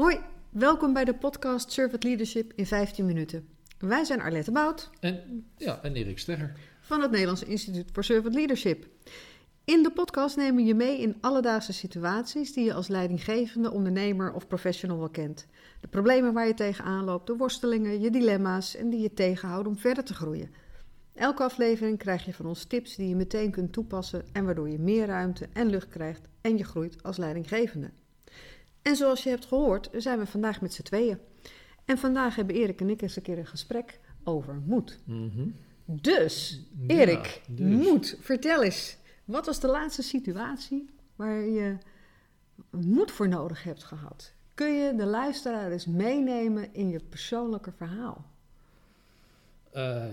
Hoi, welkom bij de podcast Servant Leadership in 15 minuten. Wij zijn Arlette Bout En, ja, en Erik Stegger. van het Nederlands Instituut voor Servant Leadership. In de podcast nemen we je mee in alledaagse situaties die je als leidinggevende, ondernemer of professional wel kent. De problemen waar je tegenaan loopt, de worstelingen, je dilemma's en die je tegenhouden om verder te groeien. Elke aflevering krijg je van ons tips die je meteen kunt toepassen en waardoor je meer ruimte en lucht krijgt en je groeit als leidinggevende. En zoals je hebt gehoord, zijn we vandaag met z'n tweeën. En vandaag hebben Erik en ik eens een keer een gesprek over moed. Mhm. Dus, Ja, Erik, dus. moed, vertel eens. Wat was de laatste situatie waar je moed voor nodig hebt gehad? Kun je de luisteraar eens meenemen in je persoonlijke verhaal? Eh,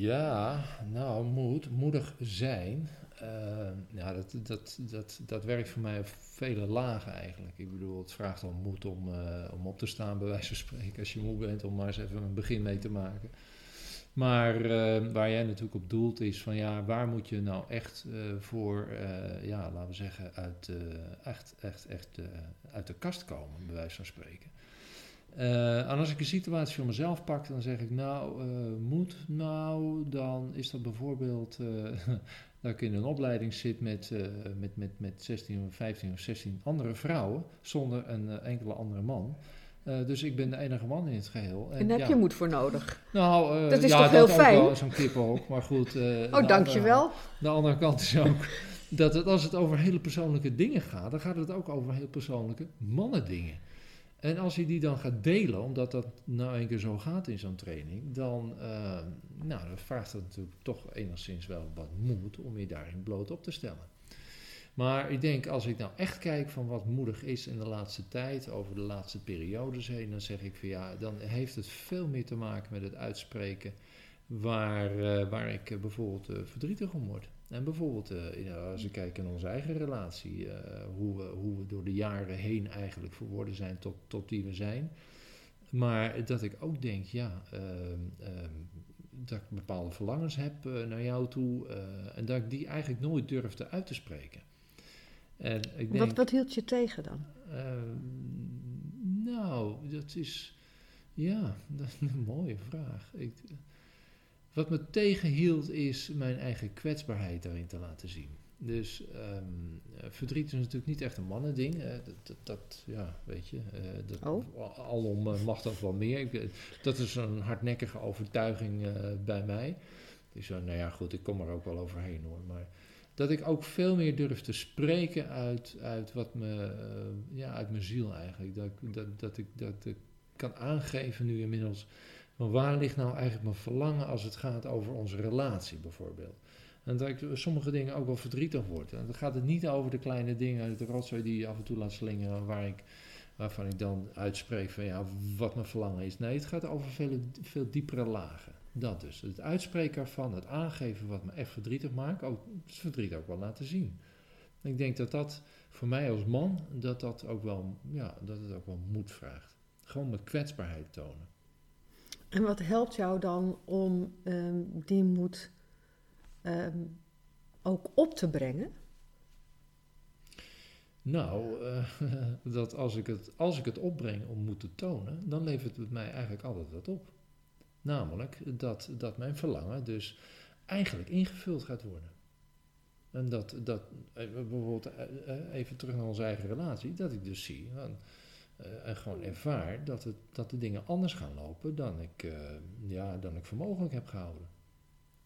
ja, nou, moed, moedig zijn. Eh, ja, dat, dat, dat, dat werkt voor mij op vele lagen eigenlijk. Ik bedoel, het vraagt al moed om, eh, om op te staan, bij wijze van spreken, als je moe bent, om maar eens even een begin mee te maken. Maar eh, waar jij natuurlijk op doelt is van ja, waar moet je nou echt voor, ja, laten we zeggen, uit, echt, echt, echt uit de kast komen, bij wijze van spreken. En als ik een situatie voor mezelf pak, dan zeg ik nou, moed, nou, dan is dat bijvoorbeeld dat ik in een opleiding zit met, eh, met, met, met 16 of 15 of 16 andere vrouwen, zonder een eh, enkele andere man. Eh, dus ik ben de enige man in het geheel. En daar heb ja, je moed voor nodig. Nou, Dat is ja, toch heel fijn? Zo'n kippenhok, maar goed. Oh, dankjewel. de andere kant is ook dat het, als het over hele persoonlijke dingen gaat, dan gaat het ook over heel persoonlijke mannendingen. En als je die dan gaat delen, omdat dat nou een keer zo gaat in zo'n training, dan, eh, nou, vraagt dat natuurlijk toch enigszins wel wat moed om je daarin bloot op te stellen. Maar ik denk, als ik nou echt kijk van wat moedig is in de laatste tijd, over de laatste periodes heen, dan zeg ik van ja, dan heeft het veel meer te maken met het uitspreken waar, eh, waar ik eh, bijvoorbeeld eh, verdrietig om word. En bijvoorbeeld, eh, als ik kijk naar onze eigen relatie, eh, hoe, we, hoe we door de jaren heen eigenlijk verworden zijn tot, tot wie we zijn. Maar dat ik ook denk, ja, ehm, ehm, dat ik bepaalde verlangens heb eh, naar jou toe en dat ik die eigenlijk nooit durfde uit te spreken. En ik denk, Wat, wat hield je tegen dan? Ehm, nou, dat is. Ja, dat is een mooie vraag. Ik, wat me tegenhield is mijn eigen kwetsbaarheid daarin te laten zien. Dus ehm, eh, verdriet is natuurlijk niet echt een mannending. dat, dat, dat, ja, weet je. eh, dat, Oh. Alom eh, mag dat wel meer. Ik, eh, dat is een hardnekkige overtuiging bij mij. Dus nou ja, goed, ik kom er ook wel overheen hoor. Maar dat ik ook veel meer durf te spreken uit, uit wat me, ja, uit mijn ziel eigenlijk. Dat, dat, dat, ik, dat ik kan aangeven nu inmiddels, van waar ligt nou eigenlijk mijn verlangen als het gaat over onze relatie bijvoorbeeld. En dat ik sommige dingen ook wel verdrietig word. En dan gaat het niet over de kleine dingen de rotzooi die je af en toe laat slingeren, waar ik, waarvan ik dan uitspreek van ja, wat mijn verlangen is. Nee, het gaat over veel, veel diepere lagen. Dat dus. Het uitspreken ervan, het aangeven wat me echt verdrietig maakt, ook het verdriet ook wel laten zien. Ik denk dat dat voor mij als man, dat dat ook wel, ja, dat het ook wel moed vraagt. Gewoon mijn kwetsbaarheid tonen. En wat helpt jou dan om ehm, die moed ehm, ook op te brengen? Nou, eh, dat als ik, het, als ik het opbreng om moed te tonen, dan levert het mij eigenlijk altijd wat op. Namelijk dat, dat mijn verlangen dus eigenlijk ingevuld gaat worden. En dat, dat eh, bijvoorbeeld eh, even terug naar onze eigen relatie, dat ik dus zie en gewoon ervaar dat, het, dat de dingen anders gaan lopen dan ik, eh, ja, dan ik voor mogelijk heb gehouden.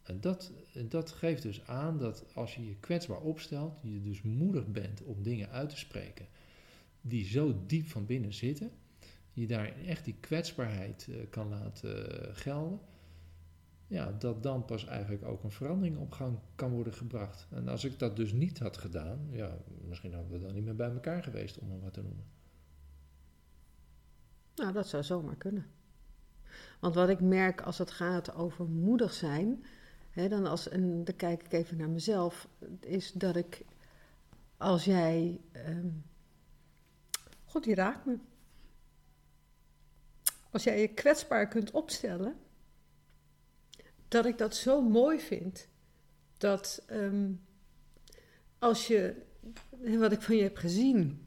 En dat, dat geeft dus aan dat als je je kwetsbaar opstelt, je dus moedig bent om dingen uit te spreken die zo diep van binnen zitten, je daar echt die kwetsbaarheid eh, kan laten eh, gelden, ja, dat dan pas eigenlijk ook een verandering op gang kan worden gebracht. En als ik dat dus niet had gedaan, ja, misschien hadden we dan niet meer bij elkaar geweest, om het wat te noemen. Nou, dat zou zomaar kunnen. Want wat ik merk als het gaat over moedig zijn, hè, dan, als, en dan kijk ik even naar mezelf, is dat ik, als jij, ehm, God die raakt me, als jij je kwetsbaar kunt opstellen, dat ik dat zo mooi vind, dat ehm, als je, wat ik van je heb gezien,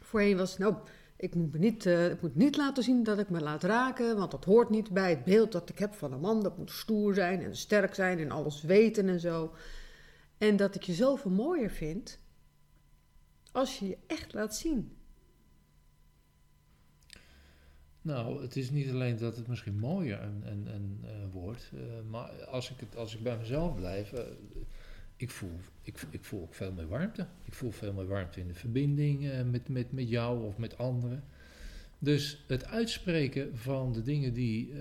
voorheen was, nou, Ik moet, niet, eh, ik moet niet laten zien dat ik me laat raken, want dat hoort niet bij het beeld dat ik heb van een man. Dat moet stoer zijn en sterk zijn en alles weten en zo. En dat ik je zoveel mooier vind als je je echt laat zien. Nou, het is niet alleen dat het misschien mooier en, en, eh, wordt, eh, maar als ik, het, als ik bij mezelf blijf, ik, voel, ik, ik voel ook veel meer warmte. Ik voel veel meer warmte in de verbinding met, met, met jou of met anderen. Dus het uitspreken van de dingen die,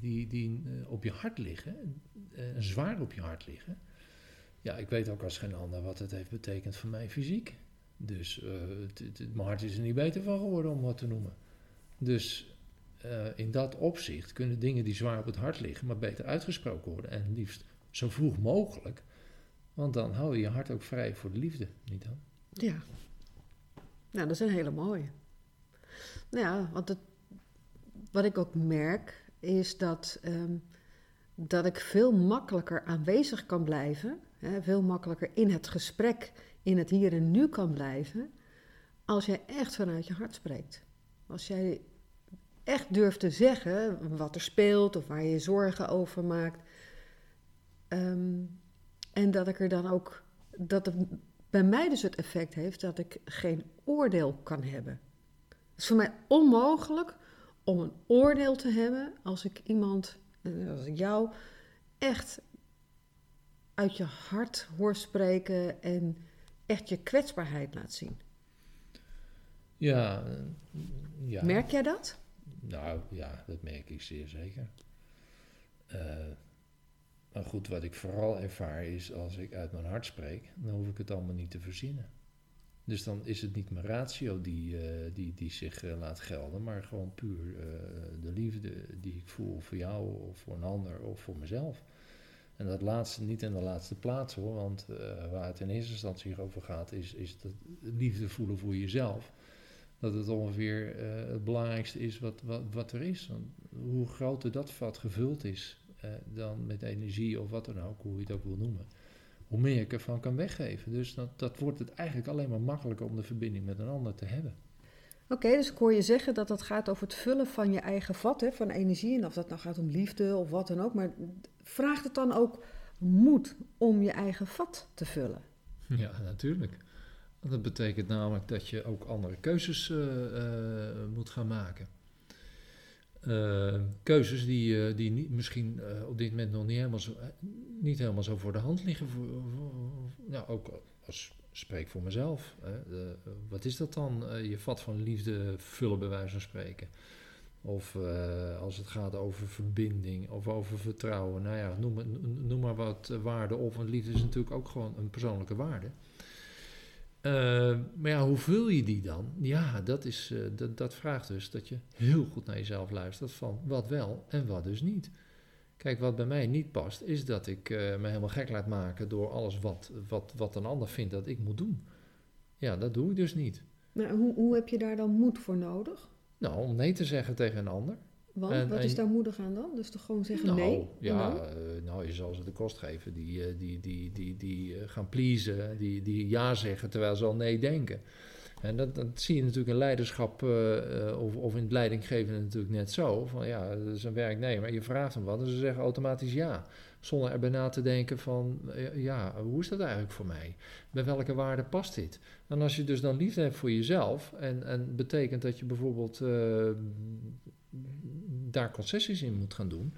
die, die op je hart liggen, zwaar op je hart liggen. Ja, ik weet ook als geen ander wat het heeft betekend voor mij fysiek. Dus mijn hart is er niet beter van geworden om wat te noemen. Dus in dat opzicht kunnen dingen die zwaar op het hart liggen, maar beter uitgesproken worden. En liefst zo vroeg mogelijk. Want dan hou je je hart ook vrij voor de liefde, niet dan? Ja. Nou, dat is een hele mooie. Nou ja, want het, wat ik ook merk is dat, um, dat ik veel makkelijker aanwezig kan blijven. Hè, veel makkelijker in het gesprek, in het hier en nu kan blijven. Als jij echt vanuit je hart spreekt. Als jij echt durft te zeggen wat er speelt of waar je je zorgen over maakt. Ehm, en dat ik er dan ook, dat het bij mij dus het effect heeft dat ik geen oordeel kan hebben. Het is voor mij onmogelijk om een oordeel te hebben als ik iemand, eh, als ik jou, echt uit je hart hoor spreken en echt je kwetsbaarheid laat zien. Ja, ja. Merk jij dat? Nou ja, dat merk ik zeer zeker. Uh, maar goed, wat ik vooral ervaar is als ik uit mijn hart spreek, dan hoef ik het allemaal niet te verzinnen. Dus dan is het niet mijn ratio die, uh, die, die zich uh, laat gelden, maar gewoon puur de liefde die ik voel voor jou of voor een ander of voor mezelf. En dat laatste niet in de laatste plaats hoor, want waar het in eerste instantie over gaat, is, is dat liefde voelen voor jezelf dat het ongeveer het belangrijkste is wat, wat, wat er is. Hoe groter dat vat gevuld is, uh, dan met energie of wat dan ook, hoe je het ook wil noemen, hoe meer ik ervan kan weggeven. Dus dat, dat wordt het eigenlijk alleen maar makkelijker om de verbinding met een ander te hebben. Oké, dus ik hoor je zeggen dat het gaat over het vullen van je eigen vat, hè, van energie. En of dat nou gaat om liefde of wat dan ook. Maar vraagt het dan ook moed om je eigen vat te vullen? Ja, natuurlijk. Dat betekent namelijk dat je ook andere keuzes uh, uh, moet gaan maken. Uh, keuzes die, die niet, misschien op dit moment nog niet helemaal, zo, niet helemaal zo voor de hand liggen. Voor, nou, ook als spreek voor mezelf. Hè. De, wat is dat dan? je vat van liefde vullen, bij wijze van spreken. Of als het gaat over verbinding of over vertrouwen. Nou ja, noem, noem maar wat waarde op. Want liefde is natuurlijk ook gewoon een persoonlijke waarde. Uh, maar ja, hoe vul je die dan? Ja, dat, is, uh, dat, dat vraagt dus dat je heel goed naar jezelf luistert van wat wel en wat dus niet. Kijk, wat bij mij niet past, is dat ik uh, me helemaal gek laat maken door alles wat, wat, wat een ander vindt dat ik moet doen. Ja, dat doe ik dus niet. Maar hoe, hoe heb je daar dan moed voor nodig? Nou, om nee te zeggen tegen een ander. Want, en, wat is daar moedig aan dan? Dus toch gewoon zeggen nou, nee? Ja, uh, nou, je zal ze de kost geven. Die, uh, die, die, die, die uh, gaan pleasen, die, die ja zeggen terwijl ze al nee denken. En dat, dat zie je natuurlijk in leiderschap of, of in het leidinggeven natuurlijk net zo. Van ja, dat is een werknemer, je vraagt hem wat en ze zeggen automatisch ja. Zonder erbij na te denken van, ja, hoe is dat eigenlijk voor mij? Bij welke waarde past dit? En als je dus dan liefde hebt voor jezelf en, en betekent dat je bijvoorbeeld daar concessies in moet gaan doen.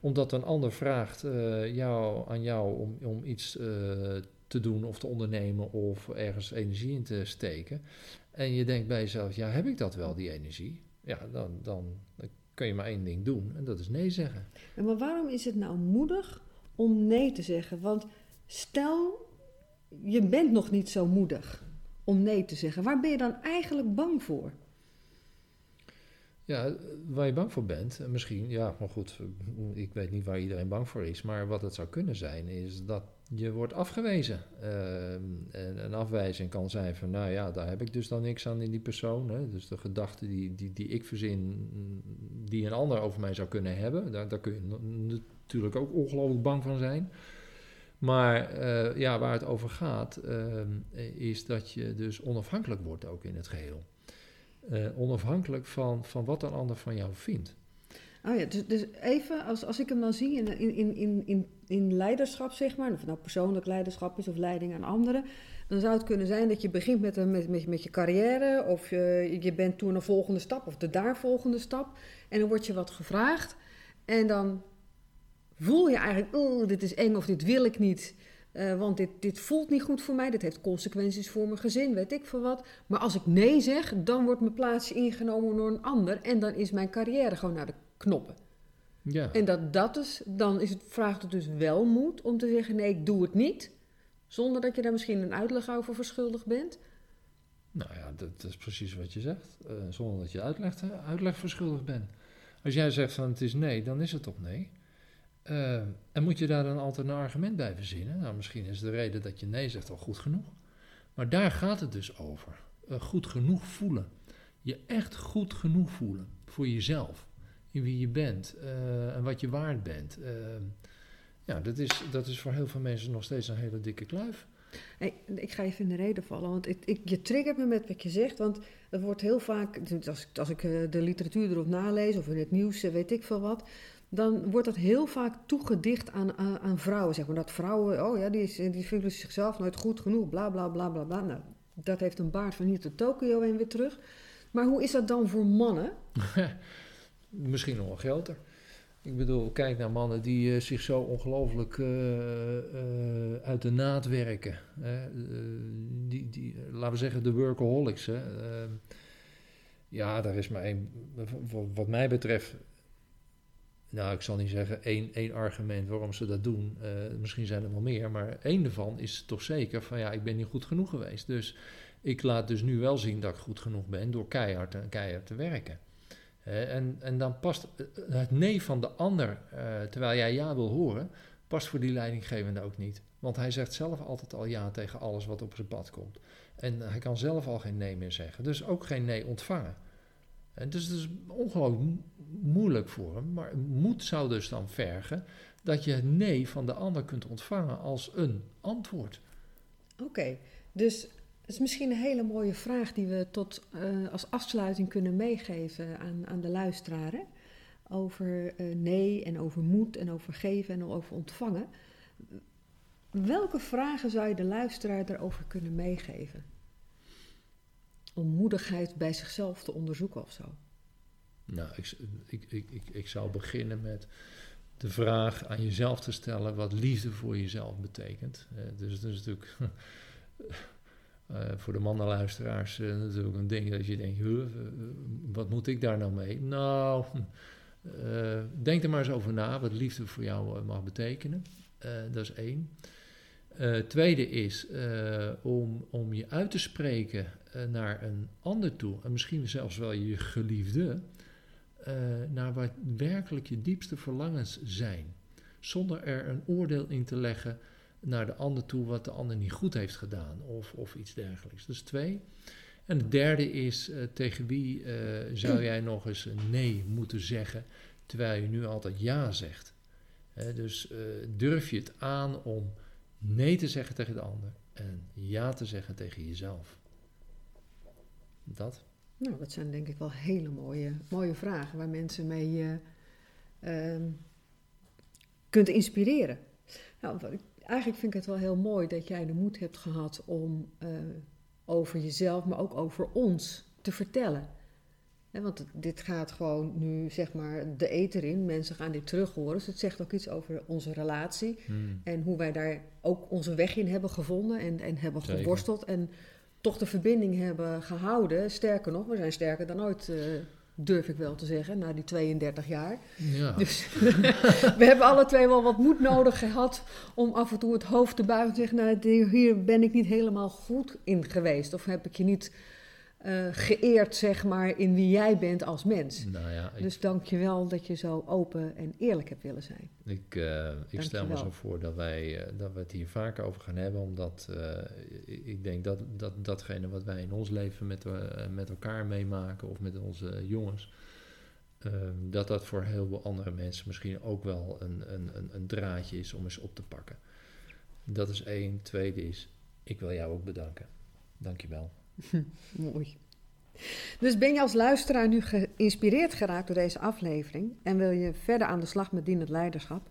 Omdat een ander vraagt uh, jou, aan jou om, om iets uh, te doen of te ondernemen of ergens energie in te steken. En je denkt bij jezelf, ja, heb ik dat wel, die energie? Ja, dan, dan, kun je maar één ding doen en dat is nee zeggen. En maar waarom is het nou moedig om nee te zeggen? Want stel, je bent nog niet zo moedig om nee te zeggen. Waar ben je dan eigenlijk bang voor? Ja, waar je bang voor bent, misschien, ja, maar goed, ik weet niet waar iedereen bang voor is, maar wat het zou kunnen zijn, is dat je wordt afgewezen. Uh, en een afwijzing kan zijn van, nou ja, daar heb ik dus dan niks aan in die persoon. Hè? Dus de gedachten die, die, die ik verzin, die een ander over mij zou kunnen hebben, daar, daar kun je natuurlijk ook ongelooflijk bang van zijn. Maar ja, waar het over gaat, uh, is dat je dus onafhankelijk wordt ook in het geheel. Eh, onafhankelijk van, van wat een ander van jou vindt. Oh ja, dus, dus even, als, als ik hem dan zie in, in, in, in, in leiderschap, zeg maar, of nou persoonlijk leiderschap is of leiding aan anderen, dan zou het kunnen zijn dat je begint met, met, met, met je carrière, of je, je bent toen een volgende stap, of de daarvolgende stap, en dan word je wat gevraagd, en dan voel je eigenlijk, oh, dit is eng of dit wil ik niet. Uh, want dit, dit voelt niet goed voor mij, dit heeft consequenties voor mijn gezin, weet ik veel wat. Maar als ik nee zeg, dan wordt mijn plaatsje ingenomen door een ander en dan is mijn carrière gewoon naar de knoppen. Ja. En dat dat is, dan is het, vraagt het dus wel moed om te zeggen: nee, ik doe het niet. Zonder dat je daar misschien een uitleg over verschuldigd bent. Nou ja, dat, is precies wat je zegt. Uh, zonder dat je uitleg, uitleg verschuldigd bent. Als jij zegt van het is nee, dan is het toch nee. Uh, en moet je daar dan altijd een argument bij verzinnen? Nou, misschien is de reden dat je nee zegt al goed genoeg. Maar daar gaat het dus over. Uh, goed genoeg voelen. Je echt goed genoeg voelen voor jezelf in wie je bent uh, en wat je waard bent. Ja, dat is, dat is voor heel veel mensen nog steeds een hele dikke kluif. Hey, ik ga even in de reden vallen, want ik, ik, je triggert me met wat je zegt. Want er wordt heel vaak, als, als ik eh, de literatuur erop nalees of in het nieuws, weet ik veel wat dan wordt dat heel vaak toegedicht aan, aan, vrouwen. Zeg maar. Dat vrouwen, oh ja, die, die zichzelf nooit goed genoeg, bla bla bla bla bla. Nou, dat heeft een baard van hier tot Tokio en weer terug. Maar hoe is dat dan voor mannen? misschien nog wel groter. Ik bedoel, kijk naar mannen die uh, zich zo ongelooflijk uh, uh, uit de naad werken. die, die, laten we zeggen, de workaholics. Hè. ja, daar is maar één, wat mij betreft, nou, ik zal niet zeggen één, één argument waarom ze dat doen. misschien zijn er wel meer, maar één daarvan is toch zeker van ja, ik ben niet goed genoeg geweest. Dus ik laat dus nu wel zien dat ik goed genoeg ben door keihard, keihard te werken en, en dan past het nee van de ander, terwijl jij ja wil horen, past voor die leidinggevende ook niet. Want hij zegt zelf altijd al ja tegen alles wat op zijn pad komt. En hij kan zelf al geen nee meer zeggen. Dus ook geen nee ontvangen. En dus het is ongelooflijk moeilijk voor hem. Maar moed zou dus dan vergen dat je nee van de ander kunt ontvangen als een antwoord. Oké, dus dat is misschien een hele mooie vraag die we tot, uh, als afsluiting kunnen meegeven aan, aan de luisteraar. Over uh, nee en over moed en over geven en over ontvangen. Welke vragen zou je de luisteraar daarover kunnen meegeven? Om moedigheid bij zichzelf te onderzoeken of zo. Nou, ik, ik, ik, ik, ik zou beginnen met de vraag aan jezelf te stellen wat liefde voor jezelf betekent. Uh, dus dat is natuurlijk uh, voor de mannenluisteraars uh, natuurlijk een ding dat je denkt, huh, uh, wat moet ik daar nou mee? Nou, denk er maar eens over na wat liefde voor jou mag betekenen. dat is één. tweede is om, om je uit te spreken naar een ander toe, en misschien zelfs wel je geliefde, naar wat werkelijk je diepste verlangens zijn. Zonder er een oordeel in te leggen naar de ander toe wat de ander niet goed heeft gedaan of, of iets dergelijks. Dus twee. En het derde is, uh, tegen wie zou jij nog eens een nee moeten zeggen, terwijl je nu altijd ja zegt. dus durf je het aan om nee te zeggen tegen de ander en ja te zeggen tegen jezelf. Dat. Nou, dat zijn denk ik wel hele mooie, mooie vragen waar mensen mee ehm, kunt inspireren. Nou, eigenlijk vind ik het wel heel mooi dat jij de moed hebt gehad om uh, over jezelf, maar ook over ons te vertellen. want dit gaat gewoon nu, zeg maar, de eter in. Mensen gaan dit terug horen. Dus het zegt ook iets over onze relatie. Hmm. En hoe wij daar ook onze weg in hebben gevonden en, en hebben geworsteld. En toch de verbinding hebben gehouden. Sterker nog, we zijn sterker dan ooit uh, durf ik wel te zeggen, na die 32 jaar. Ja. Dus we hebben alle twee wel wat moed nodig gehad om af en toe het hoofd te buigen en te zeggen, nou, hier ben ik niet helemaal goed in geweest. Of heb ik je niet uh, geëerd, zeg maar, in wie jij bent als mens. Nou ja, ik, dus dank je wel dat je zo open en eerlijk hebt willen zijn. Ik, uh, ik stel me zo voor dat, wij, uh, dat we het hier vaker over gaan hebben, omdat ik denk dat, dat datgene wat wij in ons leven met, met elkaar meemaken of met onze jongens, dat dat voor heel veel andere mensen misschien ook wel een, een, een, een draadje is om eens op te pakken. Dat is één. Tweede is, ik wil jou ook bedanken. Dank je wel. Mooi. Dus ben je als luisteraar nu geïnspireerd geraakt door deze aflevering en wil je verder aan de slag met dienend leiderschap?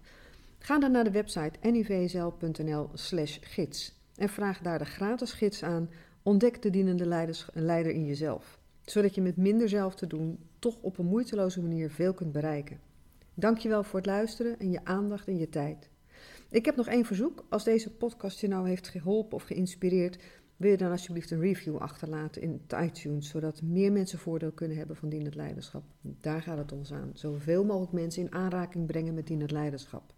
Ga dan naar de website nivsl.nl/slash gids en vraag daar de gratis gids aan. Ontdek de dienende leider in jezelf, zodat je met minder zelf te doen toch op een moeiteloze manier veel kunt bereiken. Dankjewel voor het luisteren en je aandacht en je tijd. Ik heb nog één verzoek. Als deze podcast je nou heeft geholpen of geïnspireerd, wil je dan alsjeblieft een review achterlaten in iTunes, zodat meer mensen voordeel kunnen hebben van dienend leiderschap. Daar gaat het ons aan. Zoveel mogelijk mensen in aanraking brengen met dienend leiderschap.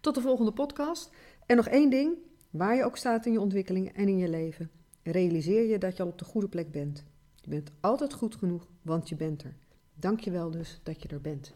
Tot de volgende podcast. En nog één ding, waar je ook staat in je ontwikkeling en in je leven, realiseer je dat je al op de goede plek bent. Je bent altijd goed genoeg, want je bent er. Dank je wel dus dat je er bent.